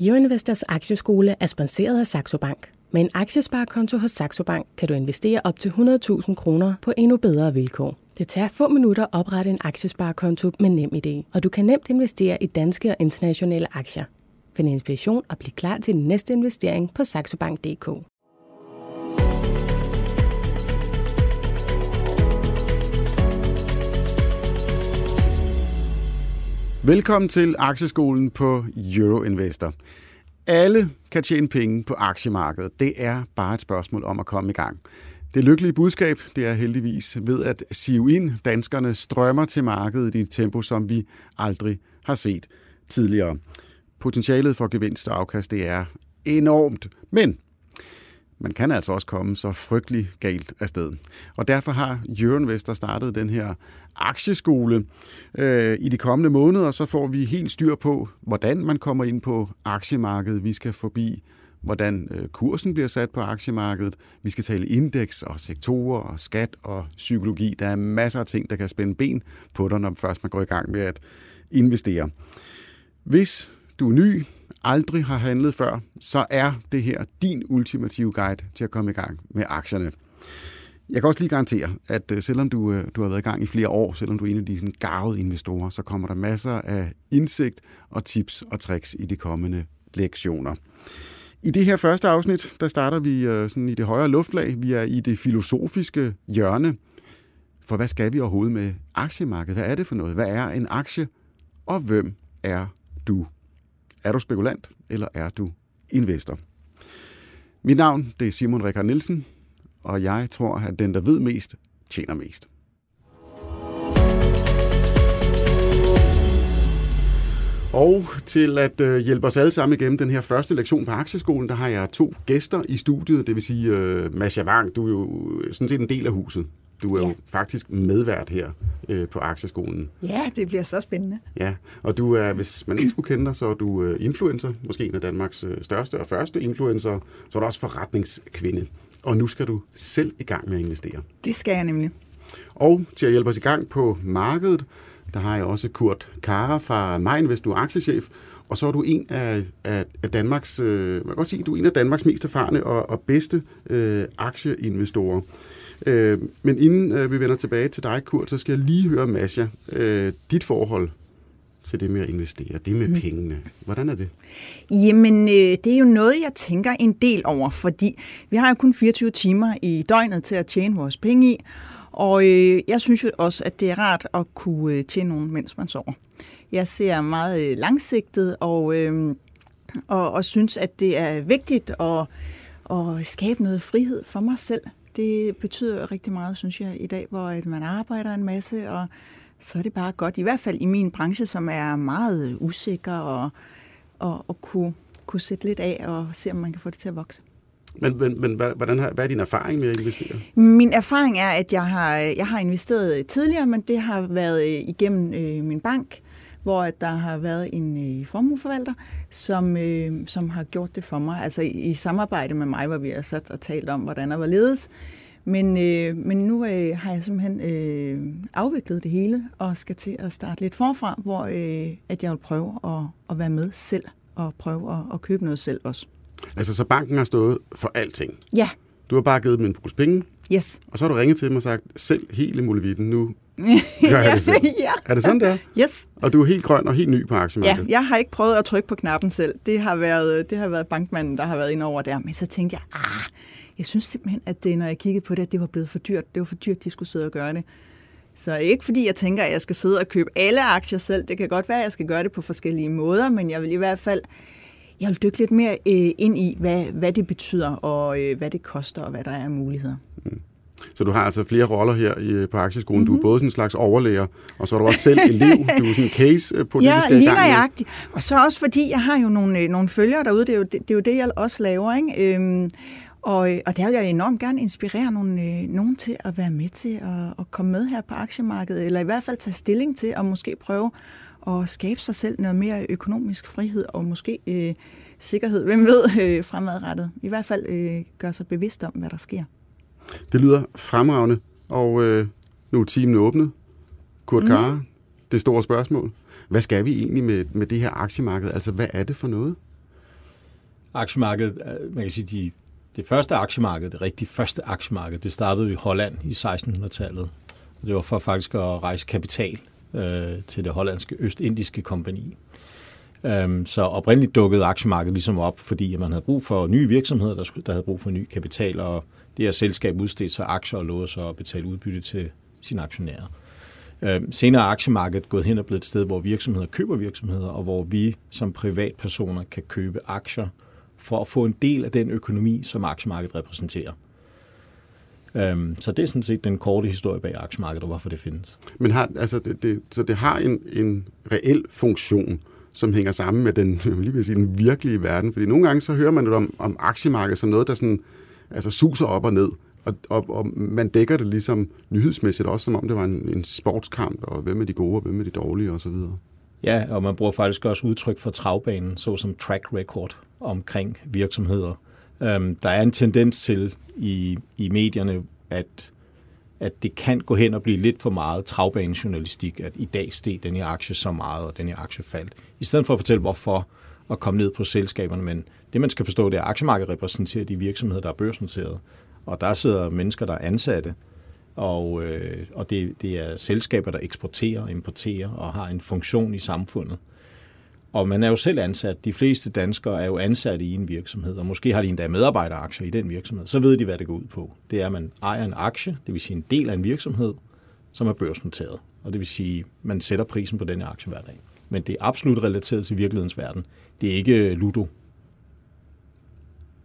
Euroinvestors aktieskole er sponsoreret af Saxo Bank. Med en aktiesparekonto hos Saxo Bank kan du investere op til 100.000 kroner på endnu bedre vilkår. Det tager få minutter at oprette en aktiesparekonto med NemID, og du kan nemt investere i danske og internationale aktier. Find inspiration og bliv klar til din næste investering på saxobank.dk. Velkommen til Aktieskolen på Euroinvestor. Alle kan tjene penge på aktiemarkedet. Det er bare et spørgsmål om at komme i gang. Det lykkelige budskab, det er heldigvis ved at sive ind. Danskerne strømmer til markedet i et tempo, som vi aldrig har set tidligere. Potentialet for gevinst og afkast, det er enormt. Men man kan altså også komme så frygtelig galt afsted. Og derfor har Euroinvestor startet den her aktieskole øh, i de kommende måneder, så får vi helt styr på, hvordan man kommer ind på aktiemarkedet. Vi skal forbi hvordan øh, kursen bliver sat på aktiemarkedet. Vi skal tale indeks og sektorer og skat og psykologi. Der er masser af ting, der kan spænde ben på dig, når først man går i gang med at investere. Hvis du er ny, aldrig har handlet før, så er det her din ultimative guide til at komme i gang med aktierne. Jeg kan også lige garantere, at øh, selvom du, øh, du har været i gang i flere år, selvom du er en af de sådan garvede investorer, så kommer der masser af indsigt og tips og tricks i de kommende lektioner. I det her første afsnit, der starter vi øh, sådan i det højere luftlag. Vi er i det filosofiske hjørne. For hvad skal vi overhovedet med aktiemarkedet? Hvad er det for noget? Hvad er en aktie? Og hvem er du? Er du spekulant, eller er du investor? Mit navn det er Simon Rikard Nielsen, og jeg tror, at den, der ved mest, tjener mest. Og til at øh, hjælpe os alle sammen igennem den her første lektion på Aktieskolen, der har jeg to gæster i studiet, det vil sige øh, uh, Masha Wang, du er jo sådan set en del af huset. Du er ja. jo faktisk medvært her øh, på Aktieskolen. Ja, det bliver så spændende. Ja, og du er, hvis man ikke skulle kende dig, så er du øh, influencer, måske en af Danmarks øh, største og første influencer, så er du også forretningskvinde. Og nu skal du selv i gang med at investere. Det skal jeg nemlig. Og til at hjælpe os i gang på markedet, der har jeg også Kurt Kara fra MyInvest, du er aktiechef, og så er du en af, af, af Danmarks, øh, man kan godt sige, du er en af Danmarks mest erfarne og, og bedste øh, aktieinvestorer. Øh, men inden øh, vi vender tilbage til dig, Kurt, så skal jeg lige høre, Masja, øh, dit forhold til det med at investere, det med mm. pengene. Hvordan er det? Jamen, øh, det er jo noget, jeg tænker en del over, fordi vi har jo kun 24 timer i døgnet til at tjene vores penge i, og øh, jeg synes jo også, at det er rart at kunne øh, tjene nogen, mens man sover. Jeg ser meget øh, langsigtet, og, øh, og, og synes, at det er vigtigt at, at skabe noget frihed for mig selv. Det betyder rigtig meget, synes jeg, i dag, hvor at man arbejder en masse, og så er det bare godt, i hvert fald i min branche, som er meget usikker, og, og, og kunne, kunne sætte lidt af og se, om man kan få det til at vokse. Men, men, men hvordan har, hvad er din erfaring med at investere? Min erfaring er, at jeg har, jeg har investeret tidligere, men det har været øh, igennem øh, min bank, hvor at der har været en øh, formueforvalter, som, øh, som har gjort det for mig. Altså i, i samarbejde med mig, hvor vi har sat og talt om, hvordan der var ledes. Men, øh, men nu øh, har jeg simpelthen øh, afviklet det hele og skal til at starte lidt forfra, hvor øh, at jeg vil prøve at, at være med selv og prøve at, at købe noget selv også. Altså, så banken har stået for alting? Ja. Du har bare givet dem en pose penge? Yes. Og så har du ringet til dem og sagt, selv hele muligheden, nu gør jeg det selv. ja. Er det sådan, der? Yes. Og du er helt grøn og helt ny på aktiemarkedet? Ja, jeg har ikke prøvet at trykke på knappen selv. Det har været, det har været bankmanden, der har været ind over der. Men så tænkte jeg, ah, jeg synes simpelthen, at det, når jeg kiggede på det, at det var blevet for dyrt. Det var for dyrt, de skulle sidde og gøre det. Så ikke fordi jeg tænker, at jeg skal sidde og købe alle aktier selv. Det kan godt være, at jeg skal gøre det på forskellige måder, men jeg vil i hvert fald jeg vil dykke lidt mere øh, ind i, hvad, hvad det betyder, og øh, hvad det koster, og hvad der er af muligheder. Mm. Så du har altså flere roller her i, på aktieskolen. Mm-hmm. Du er mhm. både sådan en slags overlæger, og så er du også selv elev. Du er sådan en case på ja, det, vi skal i gang med. Og så også fordi, jeg har jo nogle, øh, nogle følgere derude. Det er, jo det, det er jo det, jeg også laver. Ikke? Øhm, og, og der vil jeg enormt gerne inspirere nogle, øh, nogen til at være med til at, at komme med her på aktiemarkedet, eller i hvert fald tage stilling til at måske prøve at skabe sig selv noget mere økonomisk frihed, og måske øh, sikkerhed, hvem ved, øh, fremadrettet. I hvert fald øh, gøre sig bevidst om, hvad der sker. Det lyder fremragende, og øh, nu er timen åbnet. Kurt mm. Kare, det store spørgsmål. Hvad skal vi egentlig med, med det her aktiemarked? Altså, hvad er det for noget? aktiemarkedet, øh, man kan sige, de, det første aktiemarked, det rigtig første aktiemarked, det startede i Holland i 1600-tallet. Det var for faktisk at rejse kapital øh, til det hollandske Østindiske kompani. Øhm, så oprindeligt dukkede aktiemarkedet ligesom op, fordi man havde brug for nye virksomheder, der, der havde brug for ny kapital, og det her selskab udstedte sig aktier og lovede sig at betale udbytte til sine aktionærer. Øhm, senere er aktiemarkedet gået hen og blevet et sted, hvor virksomheder køber virksomheder, og hvor vi som privatpersoner kan købe aktier for at få en del af den økonomi, som aktiemarkedet repræsenterer. Øhm, så det er sådan set den korte historie bag aktiemarkedet, og hvorfor det findes. Men har, altså det, det, så det har en, en reel funktion, som hænger sammen med den, lige vil sige, den virkelige verden. Fordi nogle gange så hører man jo om, om aktiemarkedet som noget, der sådan, altså suser op og ned. Og, og, og man dækker det ligesom nyhedsmæssigt også, som om det var en, en sportskamp, og hvem er de gode, og hvem er de dårlige osv. Ja, og man bruger faktisk også udtryk for travbanen, såsom track record omkring virksomheder. Øhm, der er en tendens til i, i medierne, at, at det kan gå hen og blive lidt for meget travbanejournalistik, at i dag steg den her aktie så meget, og den her aktie faldt. I stedet for at fortælle, hvorfor, og komme ned på selskaberne. Men det, man skal forstå, det er, at aktiemarkedet repræsenterer de virksomheder, der er børsnoteret. Og der sidder mennesker, der er ansatte, og, øh, og det, det er selskaber, der eksporterer og importerer og har en funktion i samfundet. Og man er jo selv ansat. De fleste danskere er jo ansatte i en virksomhed, og måske har de endda medarbejderaktier i den virksomhed. Så ved de, hvad det går ud på. Det er, at man ejer en aktie, det vil sige en del af en virksomhed, som er børsnoteret. Og det vil sige, at man sætter prisen på den aktie hver dag. Men det er absolut relateret til virkelighedens verden. Det er ikke Ludo.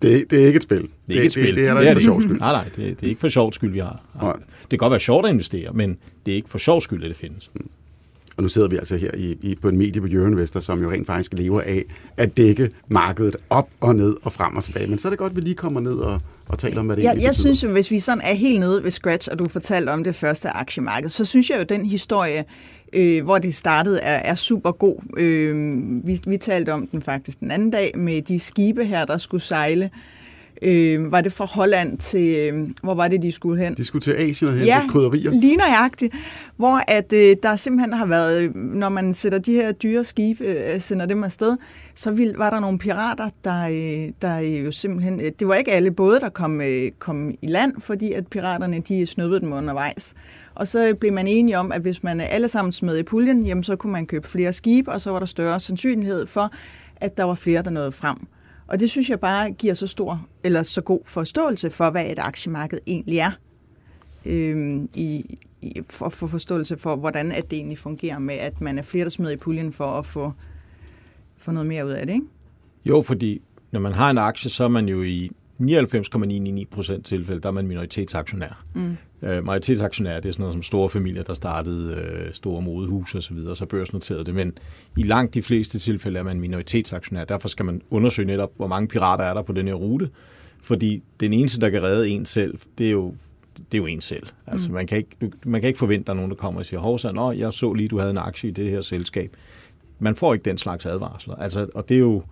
Det, det er ikke et spil. Det er ikke et spil. Det, det er der ikke for sjov skyld. Nej, nej, det, det er ikke for sjov skyld, vi har. Nej. Det kan godt være sjovt at investere, men det er ikke for sjov skyld, at det findes. Mm. Og nu sidder vi altså her i, i, på en medie på Jørgen som jo rent faktisk lever af at dække markedet op og ned og frem og tilbage. Men så er det godt, at vi lige kommer ned og, og taler om, hvad det ja, egentlig Jeg synes jo, hvis vi sådan er helt nede ved scratch, og du fortalte om det første aktiemarked, så synes jeg jo, at den historie, øh, hvor det startede, er, er super god. Øh, vi, vi talte om den faktisk den anden dag med de skibe her, der skulle sejle øh, var det fra Holland til, øh, hvor var det, de skulle hen? De skulle til Asien og hente ja, krydderier. lige nøjagtigt. Hvor at, øh, der simpelthen har været, når man sætter de her dyre skibe, øh, sender dem afsted, så vil, var der nogle pirater, der, øh, der jo simpelthen, øh, det var ikke alle både, der kom, øh, kom i land, fordi at piraterne, de snødede dem undervejs. Og så blev man enige om, at hvis man alle sammen smed i puljen, jamen så kunne man købe flere skibe, og så var der større sandsynlighed for, at der var flere, der nåede frem. Og det synes jeg bare giver så stor, eller så god forståelse for, hvad et aktiemarked egentlig er. Øhm, i, i, for, for forståelse for, hvordan at det egentlig fungerer med, at man er flere, der smider i puljen for at få, få noget mere ud af det, ikke? Jo, fordi når man har en aktie, så er man jo i 99,99% tilfælde, der er man minoritetsaktionær. Mm. Øh, majoritetsaktionær, det er sådan noget som store familier, der startede øh, store modehus og så videre, så børsnoterede det. Men i langt de fleste tilfælde er man minoritetsaktionær. Derfor skal man undersøge netop, hvor mange pirater er der på den her rute. Fordi den eneste, der kan redde en selv, det er jo det er jo en selv. Altså, mm. man, kan ikke, du, man kan ikke forvente, at der er nogen, der kommer og siger, Hovsa, nå, jeg så lige, du havde en aktie i det her selskab. Man får ikke den slags advarsler. Altså, og det er jo,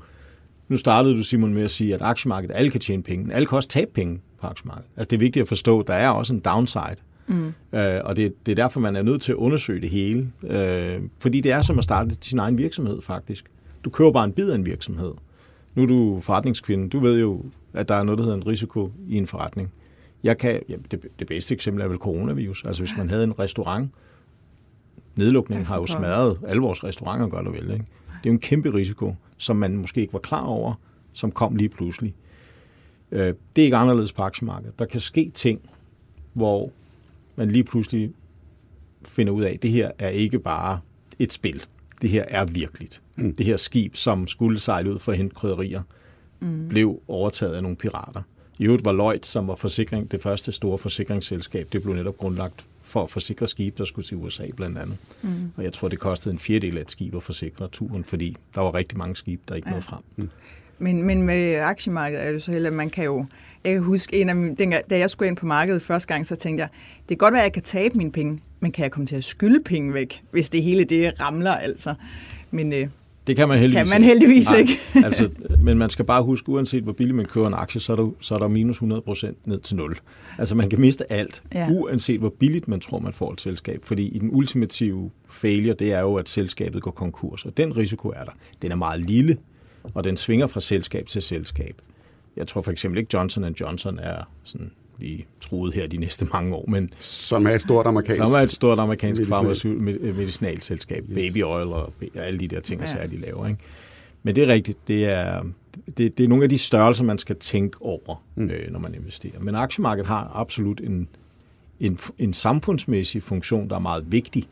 nu startede du, Simon, med at sige, at aktiemarkedet, alle kan tjene penge, men alle kan også tabe penge på aktiemarkedet. Altså det er vigtigt at forstå, at der er også en downside. Mm. Øh, og det, det er derfor, man er nødt til at undersøge det hele. Øh, fordi det er som at starte sin egen virksomhed, faktisk. Du køber bare en bid af en virksomhed. Nu er du forretningskvinde. Du ved jo, at der er noget, der hedder en risiko i en forretning. Jeg kan, ja, det, det bedste eksempel er vel coronavirus. Altså hvis man havde en restaurant, nedlukningen har jo smadret alle vores restauranter, gør det vel. Ikke? Det er jo en kæmpe risiko, som man måske ikke var klar over, som kom lige pludselig. Øh, det er ikke anderledes på aktiemarkedet. Der kan ske ting, hvor man lige pludselig finder ud af, at det her er ikke bare et spil. Det her er virkeligt. Mm. Det her skib, som skulle sejle ud for at hente krydderier, mm. blev overtaget af nogle pirater. I øvrigt var Lloyd, som var forsikring, det første store forsikringsselskab, det blev netop grundlagt for at forsikre skib, der skulle til USA blandt andet. Mm. Og jeg tror, det kostede en fjerdedel af et skib at forsikre turen, fordi der var rigtig mange skib, der ikke ja. nåede frem. Mm. Men, men med aktiemarkedet er det så heller, at man kan jo... Jeg kan huske, en af mine, da jeg skulle ind på markedet første gang, så tænkte jeg, det kan godt være, at jeg kan tabe mine penge, men kan jeg komme til at skylde penge væk, hvis det hele det ramler altså. Men øh, det kan man heldigvis, kan man heldigvis ikke. ikke. altså, men man skal bare huske, uanset hvor billigt man køber en aktie, så er der, så er der minus 100 procent ned til 0. Altså man kan miste alt, ja. uanset hvor billigt man tror, man får et selskab. Fordi i den ultimative failure, det er jo, at selskabet går konkurs, og den risiko er der. Den er meget lille, og den svinger fra selskab til selskab. Jeg tror for eksempel ikke, Johnson Johnson er sådan lige truet her de næste mange år, men som er et stort amerikansk, som er et stort amerikansk medicinal. medicinalselskab, baby oil og alle de der ting, ja. de laver. Ikke? Men det er rigtigt, det er, det, det er nogle af de størrelser, man skal tænke over, mm. øh, når man investerer. Men aktiemarkedet har absolut en, en, en samfundsmæssig funktion, der er meget vigtig.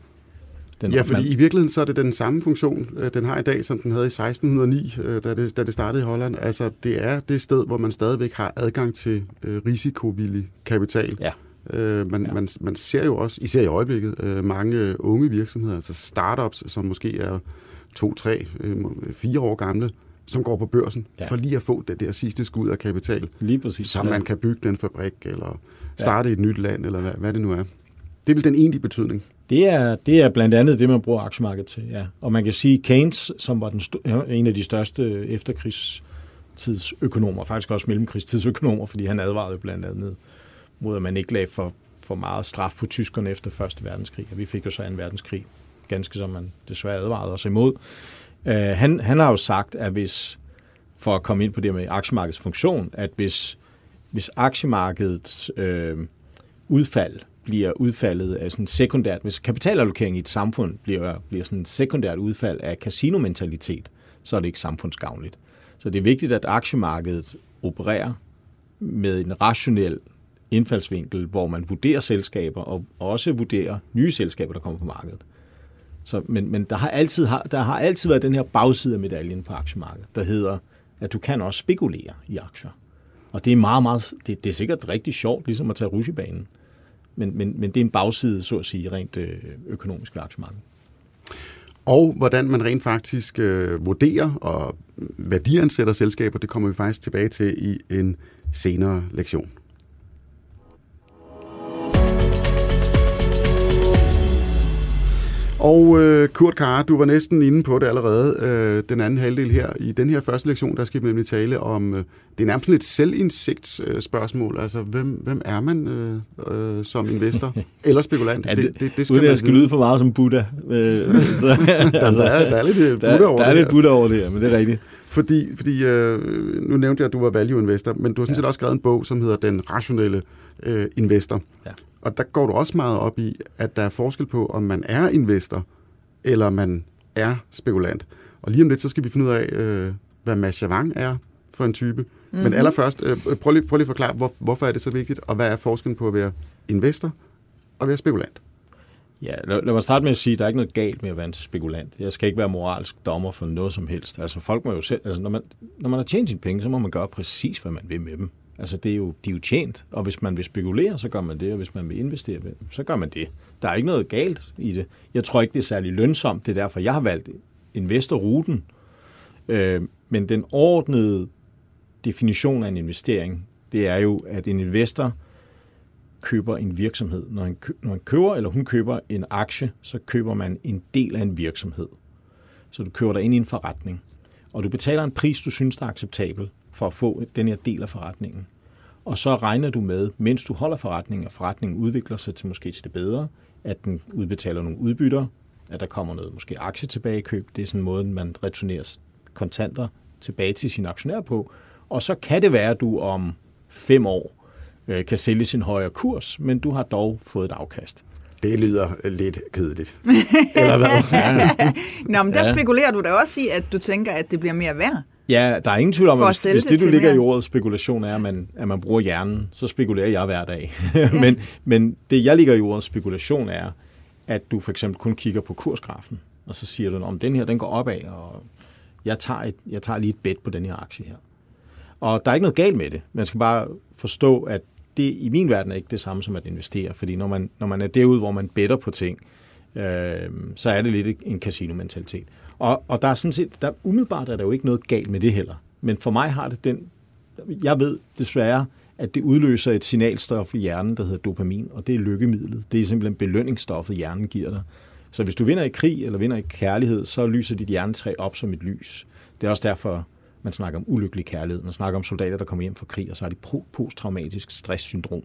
Den, ja, fordi man... i virkeligheden så er det den samme funktion, øh, den har i dag, som den havde i 1609, øh, da det, da det startede i Holland. Altså, det er det sted, hvor man stadigvæk har adgang til øh, risikovillig kapital. Ja. Øh, man, ja. man, man ser jo også, især i øjeblikket, øh, mange unge virksomheder, altså startups, som måske er to, tre, øh, fire år gamle, som går på børsen, ja. for lige at få det der sidste skud af kapital. Lige præcis. Så man kan bygge den fabrik, eller starte ja. et nyt land, eller hvad, hvad det nu er. Det er vel den egentlige betydning. Det er, det er blandt andet det, man bruger aktiemarkedet til, ja. Og man kan sige, Keynes, som var den øh, en af de største efterkrigstidsøkonomer, faktisk også mellemkrigstidsøkonomer, fordi han advarede blandt andet mod, at man ikke lagde for, for meget straf på tyskerne efter Første Verdenskrig. Og vi fik jo så en verdenskrig, ganske som man desværre advarede os imod. Uh, han, han har jo sagt, at hvis, for at komme ind på det med aktiemarkedets funktion, at hvis, hvis aktiemarkedets øh, udfald bliver udfaldet af sådan sekundært, hvis kapitalallokering i et samfund bliver, bliver sådan sekundært udfald af casinomentalitet, så er det ikke samfundsgavnligt. Så det er vigtigt, at aktiemarkedet opererer med en rationel indfaldsvinkel, hvor man vurderer selskaber og også vurderer nye selskaber, der kommer på markedet. Så, men men der, har altid, der har altid været den her bagside af medaljen på aktiemarkedet, der hedder, at du kan også spekulere i aktier. Og det er meget, meget, det, det er sikkert rigtig sjovt, ligesom at tage rusjebanen men, men, men det er en bagside, så at sige, rent øh, økonomisk ved aktiemarkedet. Og hvordan man rent faktisk øh, vurderer og værdiansætter selskaber, det kommer vi faktisk tilbage til i en senere lektion. Og øh, Kurt Kare, du var næsten inde på det allerede, øh, den anden halvdel her. I den her første lektion, der skal vi nemlig tale om, øh, det er nærmest lidt selvindsigtsspørgsmål. Øh, altså, hvem, hvem er man øh, øh, som investor eller spekulant? ja, det, det, det, det skal uden at skal lyde for meget som Buddha. Øh, så, altså, der, er, der er lidt øh, Buddha der, over der er det lidt Buddha over det her, men det er rigtigt. Fordi, fordi øh, nu nævnte jeg, at du var value investor, men du har sådan ja. set også skrevet en bog, som hedder Den rationelle øh, investor. Ja. Og der går du også meget op i, at der er forskel på, om man er investor, eller man er spekulant. Og lige om lidt, så skal vi finde ud af, øh, hvad Mads Javang er for en type. Mm-hmm. Men allerførst, øh, prøv, lige, prøv lige at forklare, hvor, hvorfor er det så vigtigt, og hvad er forskellen på at være investor og være spekulant? Ja, lad, lad mig starte med at sige, at der er ikke noget galt med at være en spekulant. Jeg skal ikke være moralsk dommer for noget som helst. Altså folk må jo selv, altså når man, når man har tjent sine penge, så må man gøre præcis, hvad man vil med dem. Altså, det er jo, de er jo tjent, og hvis man vil spekulere, så gør man det, og hvis man vil investere, så gør man det. Der er ikke noget galt i det. Jeg tror ikke, det er særlig lønsomt. Det er derfor, jeg har valgt investorruten. Øh, men den ordnede definition af en investering, det er jo, at en investor køber en virksomhed. Når han, når han køber eller hun køber en aktie, så køber man en del af en virksomhed. Så du køber dig ind i en forretning. Og du betaler en pris, du synes, der er acceptabel for at få den her del af forretningen. Og så regner du med, mens du holder forretningen, at forretningen udvikler sig til måske til det bedre, at den udbetaler nogle udbytter, at der kommer noget måske aktietilbagekøb. Det er sådan en måde, man returnerer kontanter tilbage til sin aktionær på. Og så kan det være, at du om fem år øh, kan sælge sin højere kurs, men du har dog fået et afkast. Det lyder lidt kedeligt. Eller hvad? Ja. Nå, men der ja. spekulerer du da også i, at du tænker, at det bliver mere værd. Ja, der er ingen tvivl om, at hvis, hvis det, du ligger i ordet spekulation, er, at man, at man bruger hjernen, så spekulerer jeg hver dag. Ja. men, men det, jeg ligger i ordet spekulation, er, at du for eksempel kun kigger på kursgrafen, og så siger du, om den her den går opad, og jeg tager, et, jeg tager lige et bet på den her aktie her. Og der er ikke noget galt med det. Man skal bare forstå, at det i min verden er ikke det samme som at investere, fordi når man, når man er derude, hvor man better på ting, øh, så er det lidt en casino-mentalitet. Og, og der er sådan set, der, umiddelbart er der jo ikke noget galt med det heller. Men for mig har det den, jeg ved desværre, at det udløser et signalstof i hjernen, der hedder dopamin, og det er lykkemidlet. Det er simpelthen belønningsstoffet, hjernen giver dig. Så hvis du vinder i krig eller vinder i kærlighed, så lyser dit hjernetræ op som et lys. Det er også derfor, man snakker om ulykkelig kærlighed. Man snakker om soldater, der kommer hjem fra krig, og så har de posttraumatisk stresssyndrom.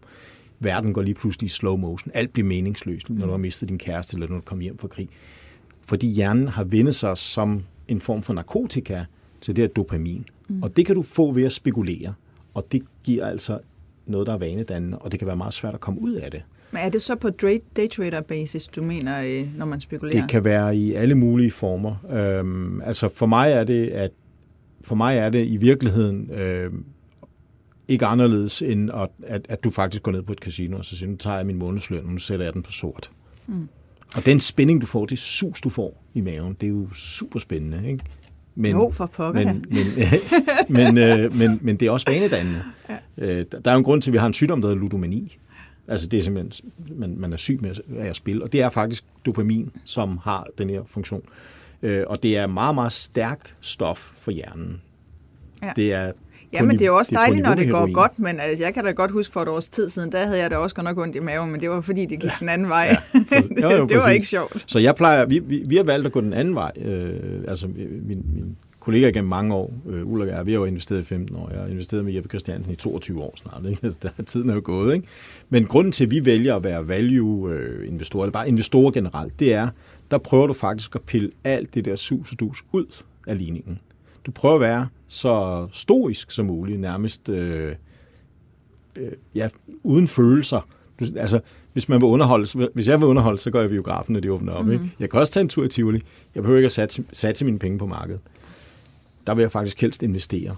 Verden går lige pludselig i slow motion. Alt bliver meningsløst, når du har mistet din kæreste, eller når du kommer hjem fra krig fordi hjernen har vendt sig som en form for narkotika Så det er dopamin. Mm. Og det kan du få ved at spekulere. Og det giver altså noget, der er vanedannende, og det kan være meget svært at komme ud af det. Men er det så på daytrader basis, du mener, øh, når man spekulerer? Det kan være i alle mulige former. Øhm, altså for mig er det, at for mig er det i virkeligheden øh, ikke anderledes, end at, at, at du faktisk går ned på et casino og så siger, nu tager jeg min månedsløn, og nu sætter jeg den på sort. Mm. Og den spænding, du får, det sus, du får i maven, det er jo super spændende, ikke? Men, jo, for pokker men, men, men, øh, men, men det er også vanedannende. Ja. Øh, der er jo en grund til, at vi har en sygdom, der hedder ludomani. Altså det er simpelthen, man, man er syg med af at spille, og det er faktisk dopamin, som har den her funktion. Øh, og det er meget, meget stærkt stof for hjernen. Ja. Det er Ja, men det er jo også dejligt, når det går godt, men altså, jeg kan da godt huske for et års tid siden, der havde jeg da også godt nok ondt i maven, men det var fordi, det gik ja. den anden vej. Ja. det, jo, jo, det var ikke sjovt. Så jeg plejer, vi, vi, vi har valgt at gå den anden vej. Øh, altså min, min kollega gennem mange år, øh, Ulla jeg, vi har jo investeret i 15 år. Jeg har investeret med Jeppe Christiansen i 22 år snart. Ikke? Altså, der, tiden er jo gået. Ikke? Men grunden til, at vi vælger at være value-investorer, eller bare investorer generelt, det er, der prøver du faktisk at pille alt det der sus og dus ud af ligningen. Du prøver at være så stoisk som muligt, nærmest øh, øh, ja, uden følelser. Du, altså, hvis man vil underholde, hvis jeg vil underholde, så går jeg i biografen, når de åbner op. Mm. Ikke? Jeg kan også tage en tur i Tivoli. Jeg behøver ikke at satse, satse mine penge på markedet. Der vil jeg faktisk helst investere.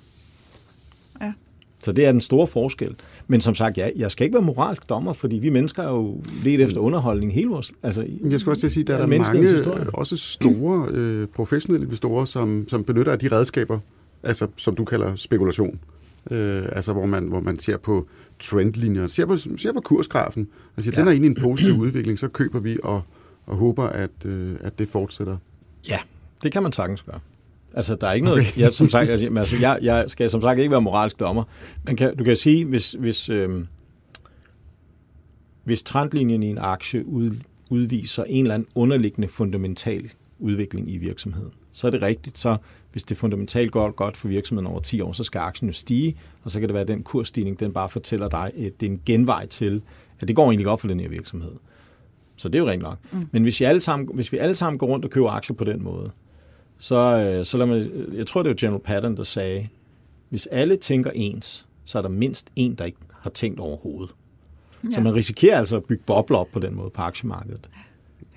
Så det er den store forskel. Men som sagt, ja, jeg skal ikke være moralsk dommer, fordi vi mennesker er jo let efter underholdning hele vores... Altså, jeg skal også til at sige, at der er der mange historie. også store øh, professionelle investorer, som, som benytter af de redskaber, altså som du kalder spekulation. Øh, altså hvor man, hvor man ser på trendlinjer, ser på, ser på kursgrafen, og siger, ja. den er i en positiv udvikling, så køber vi og, og håber, at, øh, at det fortsætter. Ja, det kan man sagtens gøre. Altså, der er ikke noget... Okay. Jeg, som sagt, altså, jeg, jeg skal som sagt ikke være moralsk dommer. Men kan, du kan sige, hvis, hvis, øh, hvis trendlinjen i en aktie ud, udviser en eller anden underliggende fundamental udvikling i virksomheden, så er det rigtigt. Så hvis det fundamentalt går godt for virksomheden over 10 år, så skal aktien jo stige, og så kan det være, at den kursstigning, den bare fortæller dig, at det er en genvej til, at det går egentlig godt for den her virksomhed. Så det er jo rent nok. Mm. Men hvis, I alle sammen, hvis vi alle sammen går rundt og køber aktier på den måde, så, øh, så lad mig, jeg tror, det var General Patton, der sagde, hvis alle tænker ens, så er der mindst en, der ikke har tænkt overhovedet. Ja. Så man risikerer altså at bygge bobler op på den måde på aktiemarkedet.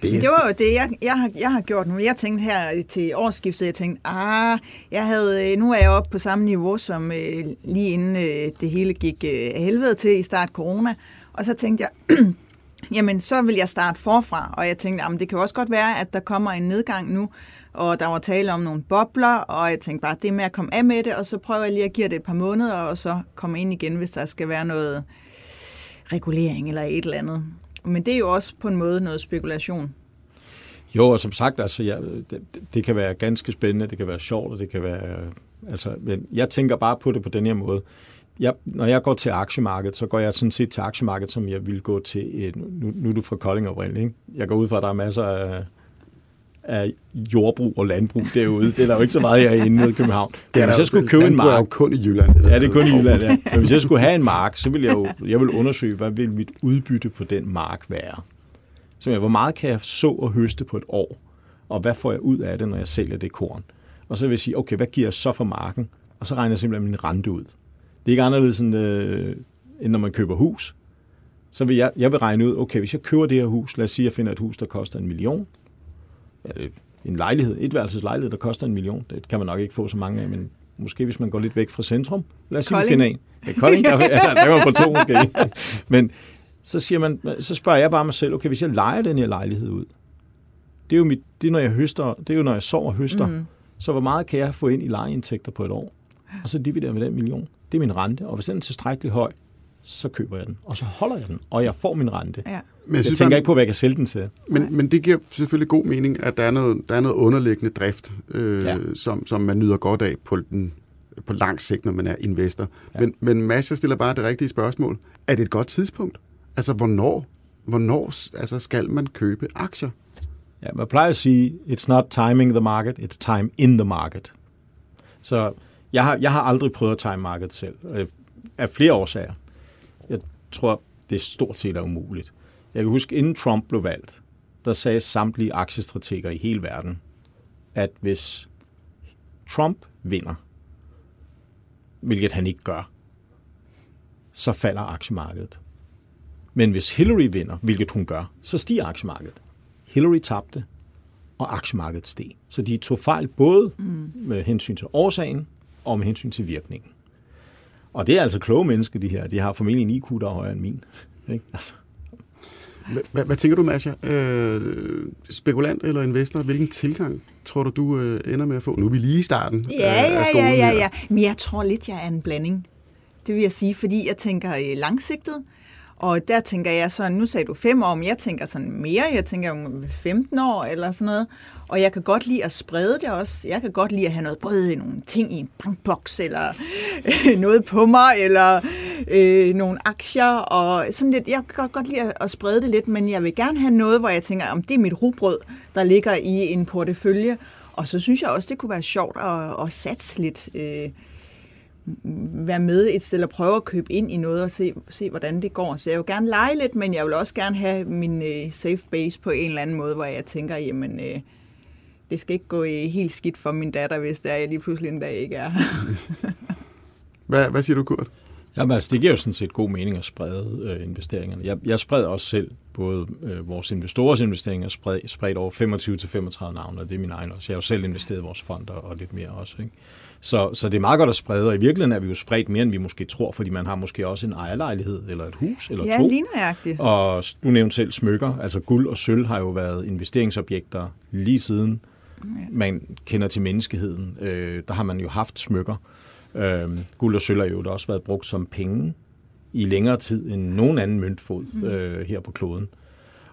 Det, det var jo det, jeg, jeg, har, jeg har gjort nu. Jeg tænkte her til årsskiftet, jeg tænkte, ah, jeg havde, nu er jeg oppe på samme niveau som øh, lige inden øh, det hele gik øh, helvede til i start corona. Og så tænkte jeg, jamen så vil jeg starte forfra. Og jeg tænkte, jamen det kan også godt være, at der kommer en nedgang nu og der var tale om nogle bobler, og jeg tænkte bare, det er med at komme af med det, og så prøver jeg lige at give det et par måneder, og så komme ind igen, hvis der skal være noget regulering eller et eller andet. Men det er jo også på en måde noget spekulation. Jo, og som sagt, altså, ja, det, det kan være ganske spændende, det kan være sjovt, og det kan være... Øh, altså, men jeg tænker bare på det på den her måde. Jeg, når jeg går til aktiemarkedet, så går jeg sådan set til aktiemarkedet, som jeg vil gå til... Et, nu, nu er du fra Kolding oprindeligt, ikke? Jeg går ud fra, at der er masser af af jordbrug og landbrug derude. Det er der jo ikke så meget herinde i København. Det er hvis jeg skulle købe en mark... er jo kun i Jylland. Det ja, det er kun i Jylland, ja. Men hvis jeg skulle have en mark, så ville jeg jo jeg vil undersøge, hvad vil mit udbytte på den mark være. Så hvor meget kan jeg så og høste på et år? Og hvad får jeg ud af det, når jeg sælger det korn? Og så vil jeg sige, okay, hvad giver jeg så for marken? Og så regner jeg simpelthen min rente ud. Det er ikke anderledes, end, øh, end når man køber hus. Så vil jeg, jeg vil regne ud, okay, hvis jeg køber det her hus, lad os sige, at jeg finder et hus, der koster en million, en lejlighed, et værelses lejlighed, der koster en million. Det kan man nok ikke få så mange af, men måske hvis man går lidt væk fra centrum. Lad os sige, finde en. Ja, Kolding, der, ja, der var på to måske. Men så, siger man, så spørger jeg bare mig selv, okay, hvis jeg leger den her lejlighed ud, det er jo, mit, det er, når jeg høster, det er jo, når jeg sover og høster. Mm. Så hvor meget kan jeg få ind i lejeindtægter på et år? Og så dividerer med den million. Det er min rente, og hvis den er tilstrækkeligt høj, så køber jeg den, og så holder jeg den, og jeg får min rente. Ja. Men jeg, jeg tænker man, ikke på, hvad jeg kan sælge den til. Men, men det giver selvfølgelig god mening, at der er noget, der er noget underliggende drift, øh, ja. som, som man nyder godt af på, den, på lang sigt, når man er investor. Ja. Men, men Mads, jeg stiller bare det rigtige spørgsmål. Er det et godt tidspunkt? Altså, hvornår, hvornår altså, skal man købe aktier? Ja, man plejer at sige, it's not timing the market, it's time in the market. Så jeg har, jeg har aldrig prøvet at time markedet selv, af flere årsager tror, det er stort set er umuligt. Jeg kan huske, inden Trump blev valgt, der sagde samtlige aktiestrateger i hele verden, at hvis Trump vinder, hvilket han ikke gør, så falder aktiemarkedet. Men hvis Hillary vinder, hvilket hun gør, så stiger aktiemarkedet. Hillary tabte, og aktiemarkedet steg. Så de tog fejl både mm. med hensyn til årsagen og med hensyn til virkningen. Og det er altså kloge mennesker, de her. De har formentlig en IQ, der er højere end min. Ikke? Altså. Hvad, hvad tænker du, Masha? Øh, spekulant eller investor, hvilken tilgang tror du, du øh, ender med at få? Nu er vi lige i starten ja, ja, af skolen ja, ja, ja. Men jeg tror lidt, jeg er en blanding. Det vil jeg sige, fordi jeg tænker øh, langsigtet. Og der tænker jeg sådan, nu sagde du fem år, men jeg tænker sådan mere, jeg tænker om 15 år eller sådan noget. Og jeg kan godt lide at sprede det også. Jeg kan godt lide at have noget, brød i nogle ting i en bankboks, eller øh, noget på mig, eller øh, nogle aktier, og sådan lidt. Jeg kan godt, godt lide at sprede det lidt, men jeg vil gerne have noget, hvor jeg tænker, om det er mit rugbrød, der ligger i en portefølje. Og så synes jeg også, det kunne være sjovt at, at satse lidt. Øh, være med et sted og prøve at købe ind i noget og se, se, hvordan det går. Så jeg vil gerne lege lidt, men jeg vil også gerne have min øh, safe base på en eller anden måde, hvor jeg tænker, jamen, øh, det skal ikke gå øh, helt skidt for min datter, hvis der er, jeg lige pludselig en dag ikke er hvad, hvad siger du, Kurt? Jamen, altså, det giver jo sådan set god mening at sprede øh, investeringerne. Jeg, jeg spreder også selv både øh, vores investorers investeringer spredt, spredt over 25-35 navne, og det er min egen også. Jeg har jo selv investeret i vores fond og, lidt mere også. Ikke? Så, så det er meget godt at sprede, og i virkeligheden er vi jo spredt mere, end vi måske tror, fordi man har måske også en ejerlejlighed, eller et hus, eller ja, to. Ja, lige Og du nævnte selv smykker, altså guld og sølv har jo været investeringsobjekter lige siden. Man kender til menneskeheden. Øh, der har man jo haft smykker. Øh, guld og sølv har jo også været brugt som penge i længere tid end nogen anden møntfod mm. øh, her på kloden.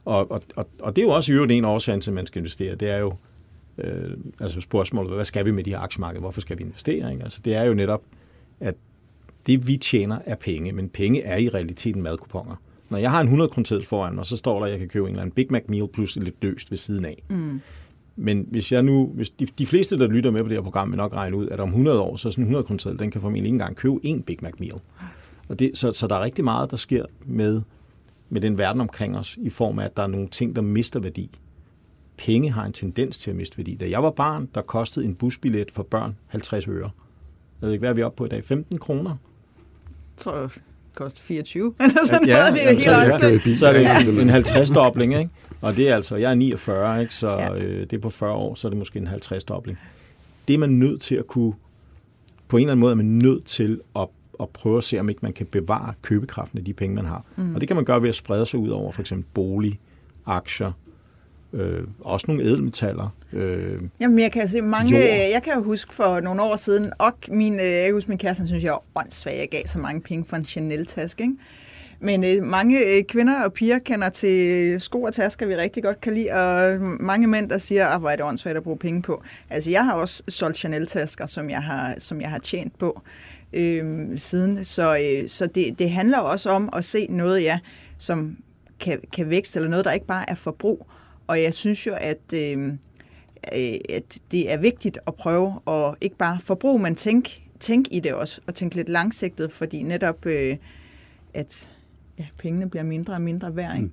Og, og, og, og det er jo også i øvrigt en årsag til, at man skal investere. Det er jo, øh, altså spørgsmålet, hvad skal vi med de her aktiemarkeder? Hvorfor skal vi investere? Ikke? Altså, det er jo netop, at det vi tjener er penge, men penge er i realiteten madkuponger. Når jeg har en 100 kroner foran mig, så står der, at jeg kan købe en eller anden Big Mac meal plus lidt løst ved siden af. Mm. Men hvis jeg nu, hvis de, de fleste, der lytter med på det her program, vil nok regne ud, at om 100 år, så sådan en 100 kroner den kan formentlig ikke engang købe en Big Mac meal. Og det, så, så der er rigtig meget, der sker med, med den verden omkring os, i form af, at der er nogle ting, der mister værdi penge har en tendens til at miste værdi. Da jeg var barn, der kostede en busbillet for børn 50 øre. Jeg ved ikke, hvad er vi oppe på i dag? 15 kroner? Jeg tror, det koster 24. Eller sådan ja, noget. Det er jamen, helt så, så er det en 50-dobling, ikke? Og det er altså, jeg er 49, ikke? så ja. øh, det er på 40 år, så er det måske en 50-dobling. Det er man nødt til at kunne, på en eller anden måde er man nødt til at, at prøve at se, om ikke man kan bevare købekraften af de penge, man har. Mm. Og det kan man gøre ved at sprede sig ud over for eksempel bolig, aktier, øh, også nogle edelmetaller. Øh, Jamen, jeg kan se mange, jord. jeg kan jo huske for nogle år siden, og min, øh, jeg kan huske min kæreste, synes jeg var åndssvag, jeg gav så mange penge for en Chanel-taske, ikke? Men øh, mange øh, kvinder og piger kender til øh, sko og tasker, vi rigtig godt kan lide, og øh, mange mænd, der siger, at hvor er det åndssvagt at bruge penge på. Altså, jeg har også solgt Chanel-tasker, som jeg har, som jeg har tjent på øh, siden. Så, øh, så det, det handler også om at se noget, ja, som kan, kan vækste, eller noget, der ikke bare er forbrug. Og jeg synes jo, at, øhm, øh, at det er vigtigt at prøve at ikke bare forbruge, men tænke tænk i det også, og tænke lidt langsigtet, fordi netop, øh, at ja, pengene bliver mindre og mindre værd. Ikke? Mm.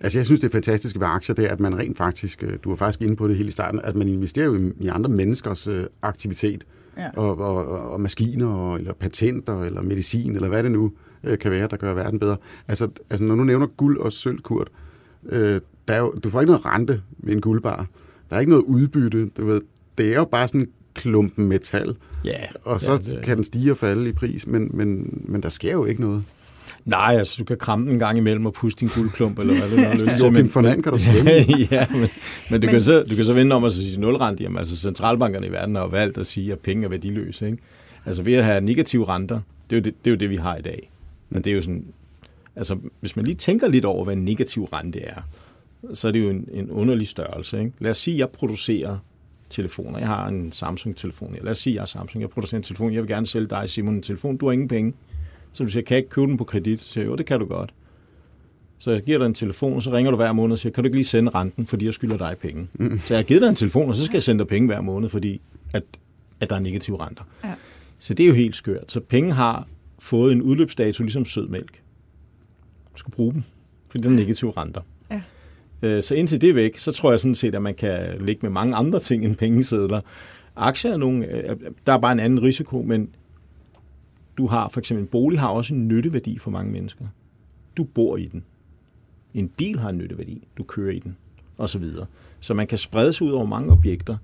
Altså jeg synes, det fantastiske ved aktier, det er, at man rent faktisk, øh, du var faktisk inde på det hele i starten, at man investerer jo i, andre menneskers øh, aktivitet, ja. og, og, og maskiner, og, eller patenter, eller medicin, eller hvad det nu øh, kan være, der gør verden bedre. Altså, altså når du nævner guld og sølv, Kurt, øh, der er jo, du får ikke noget rente ved en guldbar. Der er ikke noget udbytte. Du ved, det er jo bare sådan en klumpen metal. Ja. Og så ja, det... kan den stige og falde i pris, men, men, men der sker jo ikke noget. Nej, altså du kan kramme den en gang imellem og puste din guldklump, eller hvad det er. lyst til. Joachim von kan du svømme. ja, men, men, du, men, kan så, du kan så vende om at sige nulrente. Jamen, altså centralbankerne i verden har valgt at sige, at penge er værdiløse. Ikke? Altså ved at have negative renter, det er, jo det, det er jo det, vi har i dag. Men det er jo sådan, altså hvis man lige tænker lidt over, hvad en negativ rente er, så er det jo en, en underlig størrelse. Ikke? Lad os sige, at jeg producerer telefoner. Jeg har en Samsung-telefon. Lad os sige, at jeg er Samsung. Jeg producerer en telefon. Jeg vil gerne sælge dig, Simon, en telefon. Du har ingen penge. Så du siger, kan jeg ikke købe den på kredit? Så siger jeg, jo, det kan du godt. Så jeg giver dig en telefon, og så ringer du hver måned og siger, kan du ikke lige sende renten, fordi jeg skylder dig penge? Mm. Så jeg har givet dig en telefon, og så skal jeg sende dig penge hver måned, fordi at, at der er negative renter. Ja. Så det er jo helt skørt. Så penge har fået en udløbsdato, ligesom sødmælk. Du skal bruge dem, fordi der er negative renter. Øh, så indtil det er væk, så tror jeg sådan set, at man kan ligge med mange andre ting end pengesedler. Aktier er nogle, øh, der er bare en anden risiko, men du har for eksempel en bolig har også en nytteværdi for mange mennesker. Du bor i den. En bil har en nytteværdi. Du kører i den. Og så videre. Så man kan sprede sig ud over mange objekter.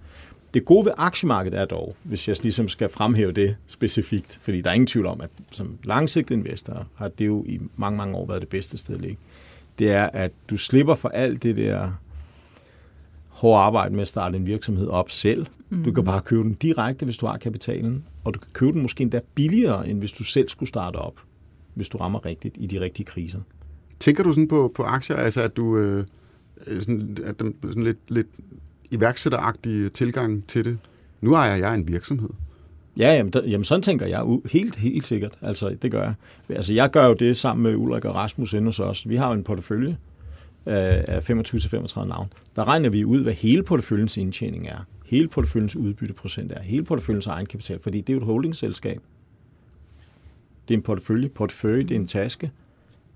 Det gode ved aktiemarkedet er dog, hvis jeg ligesom skal fremhæve det specifikt, fordi der er ingen tvivl om, at som langsigtet investor har det jo i mange, mange år været det bedste sted at ligge. Det er, at du slipper for alt det der hårde arbejde med at starte en virksomhed op selv. Mm. Du kan bare købe den direkte, hvis du har kapitalen, og du kan købe den måske endda billigere, end hvis du selv skulle starte op, hvis du rammer rigtigt i de rigtige kriser. Tænker du sådan på, på aktier, altså at du øh, sådan, at den, sådan lidt, lidt iværksætteragtig tilgang til det? Nu ejer jeg en virksomhed. Ja, jamen, der, jamen sådan tænker jeg helt, helt sikkert. Altså, det gør jeg. Altså, jeg gør jo det sammen med Ulrik og Rasmus inde hos os. Vi har jo en portefølje af 25-35 navn. Der regner vi ud, hvad hele porteføljens indtjening er. Hele porteføljens udbytteprocent er. Hele porteføljens egenkapital, fordi det er jo et holdingselskab. Det er en portefølje. Portefølje, det er en taske.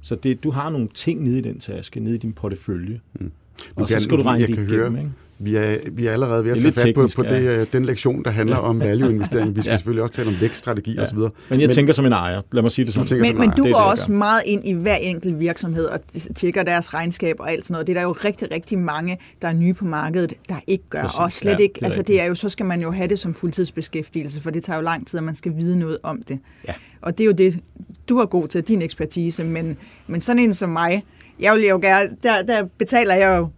Så det, du har nogle ting nede i den taske, nede i din portefølje. Mm. Og så skal du regne det igennem, ikke? Vi er, vi er allerede ved at tage fat teknisk, på, på det, ja. Øh, den lektion, der handler om value-investering. Vi skal ja. selvfølgelig også tale om vækststrategi ja. osv. Men jeg men, tænker som en ejer. Lad mig sige det sådan. Men, men du går også meget ind i hver enkelt virksomhed og tjekker deres regnskab og alt sådan noget. Det er der jo rigtig, rigtig mange, der er nye på markedet, der ikke gør. Præcis. Og slet ja, ikke, det altså det er jo, så skal man jo have det som fuldtidsbeskæftigelse, for det tager jo lang tid, at man skal vide noget om det. Ja. Og det er jo det, du har god til, din ekspertise, men, men sådan en som mig, jeg vil jo gerne, der, der betaler jeg jo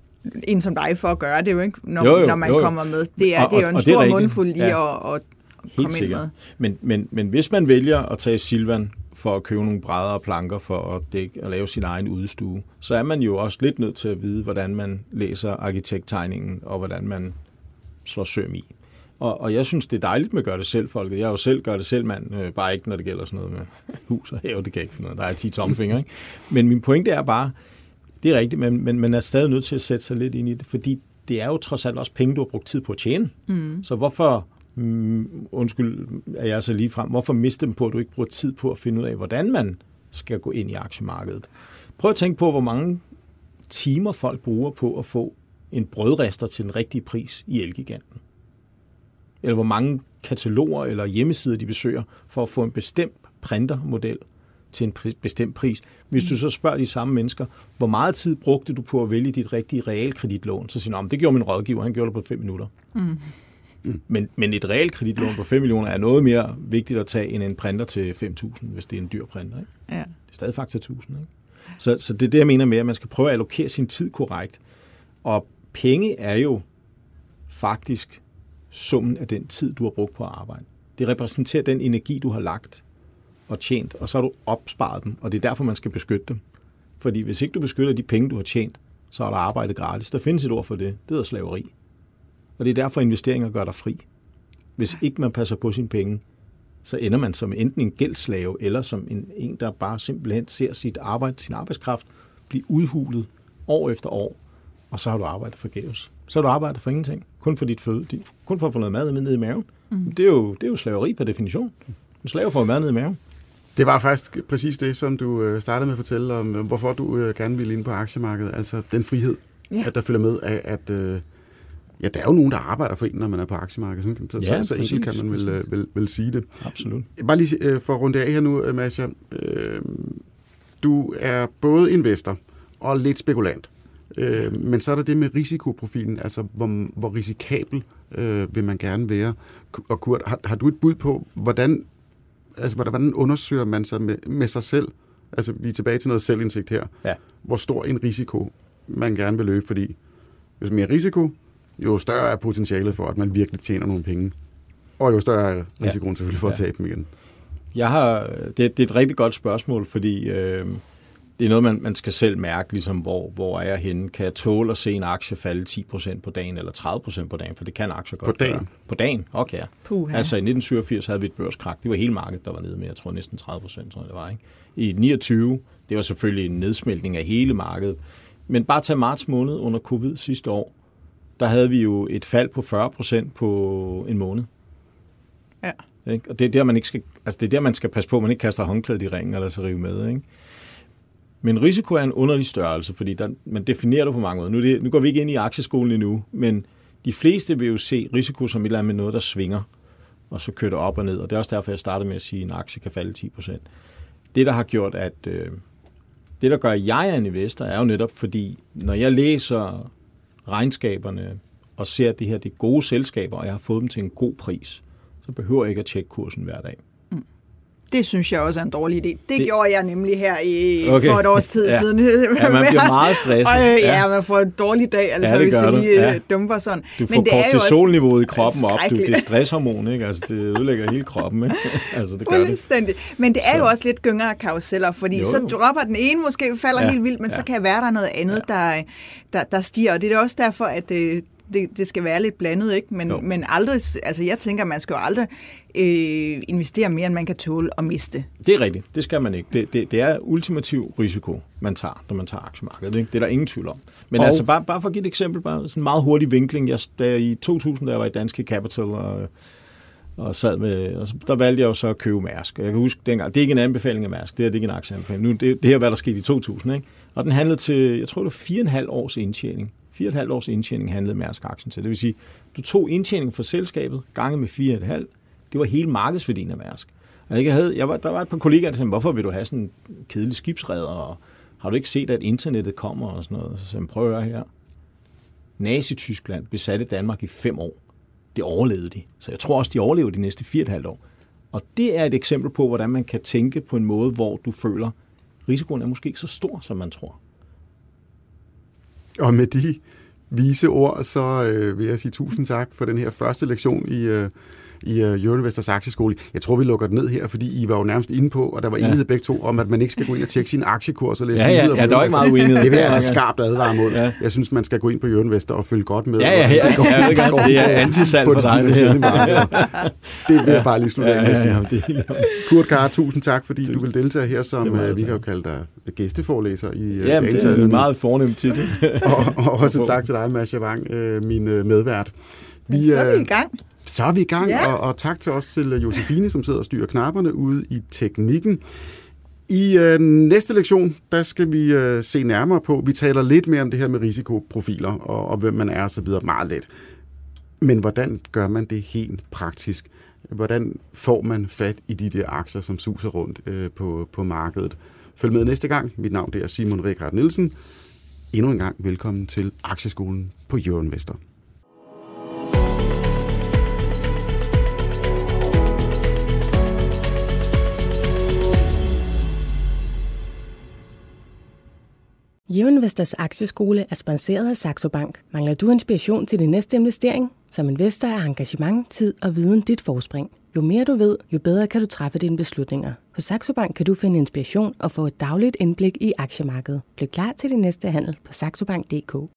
en som dig for at gøre det jo, ikke? Når, jo, jo, når man jo, jo. kommer med. Det er, og, det er jo en stor mundfuld i ja. at, at Helt komme sikkert. Men, men, men hvis man vælger at tage Silvan for at købe nogle brædder og planker for at, dække, at lave sin egen udstue, så er man jo også lidt nødt til at vide, hvordan man læser arkitekttegningen og hvordan man slår søm i. Og, og jeg synes, det er dejligt med at gøre det selv, folket. Jeg er jo selv gør det selv, mand. Øh, bare ikke, når det gælder sådan noget med hus og have. Det kan ikke finde noget. Der er 10 tommelfingre, ikke? Men min pointe er bare, det er rigtigt, men, men man er stadig nødt til at sætte sig lidt ind i det, fordi det er jo trods alt også penge, du har brugt tid på at tjene. Mm. Så hvorfor, mm, undskyld, er jeg så lige frem, hvorfor miste dem på, at du ikke bruger tid på at finde ud af, hvordan man skal gå ind i aktiemarkedet? Prøv at tænke på, hvor mange timer folk bruger på at få en brødrester til den rigtige pris i Elgiganten. Eller hvor mange kataloger eller hjemmesider de besøger for at få en bestemt printermodel til en bestemt pris. Hvis du så spørger de samme mennesker, hvor meget tid brugte du på at vælge dit rigtige realkreditlån, så siger de, det gjorde min rådgiver, han gjorde det på fem minutter. Mm. Men, men et realkreditlån på 5 millioner er noget mere vigtigt at tage end en printer til 5.000, hvis det er en dyr printer. Ikke? Ja. Det er stadig faktor 1.000. Ikke? Så, så det er det, jeg mener med, at man skal prøve at allokere sin tid korrekt. Og penge er jo faktisk summen af den tid, du har brugt på at arbejde. Det repræsenterer den energi, du har lagt og tjent, og så har du opsparet dem, og det er derfor, man skal beskytte dem. Fordi hvis ikke du beskytter de penge, du har tjent, så er der arbejdet gratis. Der findes et ord for det. Det hedder slaveri. Og det er derfor, investeringer gør dig fri. Hvis ikke man passer på sine penge, så ender man som enten en gældslave, eller som en, en der bare simpelthen ser sit arbejde, sin arbejdskraft blive udhulet år efter år, og så har du arbejdet forgæves. Så har du arbejdet for ingenting. Kun for, dit føde, kun for at få noget mad med ned i maven. Mm. Det, er jo, det er jo slaveri per definition. En slave får mad ned i maven. Det var faktisk præcis det, som du øh, startede med at fortælle om, øh, hvorfor du øh, gerne ville ind på aktiemarkedet. Altså den frihed, ja. at der følger med af, at ja, der er jo nogen, der arbejder for en, når man er på aktiemarkedet. Så, ja, så, så enkelt kan man vel, vel, vel sige det. Absolut. Bare lige for at runde af her nu, Masja. Du er både investor og lidt spekulant. Men så er der det med risikoprofilen, altså hvor, hvor risikabel øh, vil man gerne være. Og Kurt, har, har du et bud på, hvordan altså, hvordan undersøger man sig med, med sig selv? Altså, vi er tilbage til noget selvindsigt her. Ja. Hvor stor en risiko man gerne vil løbe, fordi hvis mere risiko, jo større er potentialet for, at man virkelig tjener nogle penge. Og jo større er risikoen ja. selvfølgelig for at tabe dem igen. Jeg har, det, det er et rigtig godt spørgsmål, fordi øh, det er noget, man, man skal selv mærke, ligesom, hvor, hvor er jeg henne. Kan jeg tåle at se en aktie falde 10% på dagen, eller 30% på dagen? For det kan aktier godt På dagen? Gøre. På dagen, okay. Puh, altså i 1987 havde vi et børskrak. Det var hele markedet, der var nede med, jeg tror næsten 30%, tror jeg det var. Ikke? I 29, det var selvfølgelig en nedsmeltning af hele markedet. Men bare tage marts måned under covid sidste år, der havde vi jo et fald på 40% på en måned. Ja. Ikke? Og det er, der, man ikke skal, altså det er der, man skal passe på, at man ikke kaster håndklædet i ringen eller så rive med. Ikke? Men risiko er en underlig størrelse, fordi der, man definerer det på mange måder. Nu, det, nu går vi ikke ind i aktieskolen endnu, men de fleste vil jo se risiko som et eller andet med noget, der svinger, og så kører det op og ned. Og det er også derfor, jeg startede med at sige, at en aktie kan falde 10%. Det, der har gjort, at øh, det, der gør, at jeg er en investor, er jo netop fordi, når jeg læser regnskaberne og ser, at det her det er gode selskaber, og jeg har fået dem til en god pris, så behøver jeg ikke at tjekke kursen hver dag. Det synes jeg også er en dårlig idé. Det, det gjorde jeg nemlig her i, okay. for et års tid ja. siden. Ja, man bliver meget stresset. Og, øh, ja. ja, man får en dårlig dag, altså, ja, hvis jeg lige ja. Øh, dumper sådan. Du får kortisolniveauet i kroppen op. Du, det er stresshormon, ikke? Altså, det ødelægger hele kroppen. Ikke? Altså, det gør det. Men det er så. jo også lidt gynger af karuseller, fordi jo, jo. så dropper den ene, måske falder ja. helt vildt, men ja. så kan være der noget andet, ja. der, der, der stiger. Og det er også derfor, at øh, det, det skal være lidt blandet, ikke? Men, men aldrig, altså jeg tænker, man skal jo aldrig øh, investere mere, end man kan tåle at miste. Det er rigtigt. Det skal man ikke. Det, det, det er ultimativ risiko, man tager, når man tager aktiemarkedet. Ikke? Det er der ingen tvivl om. Men og... altså, bare, bare for at give et eksempel, bare sådan en meget hurtig vinkling. Jeg, da i 2000, da jeg var i Danske Capital, og og sad med, og så, der valgte jeg jo så at købe Mærsk. Og jeg kan huske dengang, det er ikke en anbefaling af Mærsk, det er, det er ikke en aktieanbefaling. Nu, det, det her, hvad der skete i 2000, ikke? Og den handlede til, jeg tror det var fire og en halv års indtjening. 4,5 års indtjening handlede Mærsk-aktien til. Det vil sige, du tog indtjening for selskabet, gange med 4,5. Det var hele markedsværdien af Mærsk. Altså, og jeg havde, jeg var, der var et par kollegaer, der sagde, hvorfor vil du have sådan en kedelig skibsredder, og har du ikke set, at internettet kommer og sådan noget? Så sagde jeg, prøv at høre her. Nazi-Tyskland besatte Danmark i fem år. Det overlevede de. Så jeg tror også, de overlever de næste 4,5 år. Og det er et eksempel på, hvordan man kan tænke på en måde, hvor du føler, risikoen er måske ikke så stor, som man tror. Og med de vise ord, så øh, vil jeg sige tusind tak for den her første lektion i, øh, i uh, Euroinvestors aktieskole. Jeg tror, vi lukker det ned her, fordi I var jo nærmest inde på, og der var enighed ja. begge to, om at man ikke skal gå ind og tjekke sin aktiekurs og læse ja, ja, ja, der var ikke meget uenighed. Det vil jeg altså skarpt advare mod. Ja. Jeg synes, man skal gå ind på Euroinvestor og følge godt med. Ja, ja, ja. ja, ja det, går, det er antisalg for dig. Det, her. det vil jeg bare lige slutte af med at sige. Kurt Kar, tusind tak, fordi du vil deltage her som, uh, vi kan jo kalde dig gæsteforelæser i uh, Ja, det er en meget fornem titel. og, og også tak til dig, Masha Wang, min medvært. Vi, så er vi i gang. Så er vi i gang, ja. og, og tak til os til Josefine, som sidder og styrer knapperne ude i teknikken. I øh, næste lektion, der skal vi øh, se nærmere på, vi taler lidt mere om det her med risikoprofiler, og, og hvem man er osv. meget let. Men hvordan gør man det helt praktisk? Hvordan får man fat i de der aktier, som suser rundt øh, på, på markedet? Følg med næste gang. Mit navn det er Simon Rikard Nielsen. Endnu en gang velkommen til Aktieskolen på Euroinvestor. Geoinvestors aktieskole er sponsoreret af Saxo Bank. Mangler du inspiration til din næste investering? Som investor er engagement, tid og viden dit forspring. Jo mere du ved, jo bedre kan du træffe dine beslutninger. Hos Saxo Bank kan du finde inspiration og få et dagligt indblik i aktiemarkedet. Bliv klar til din næste handel på saxobank.dk.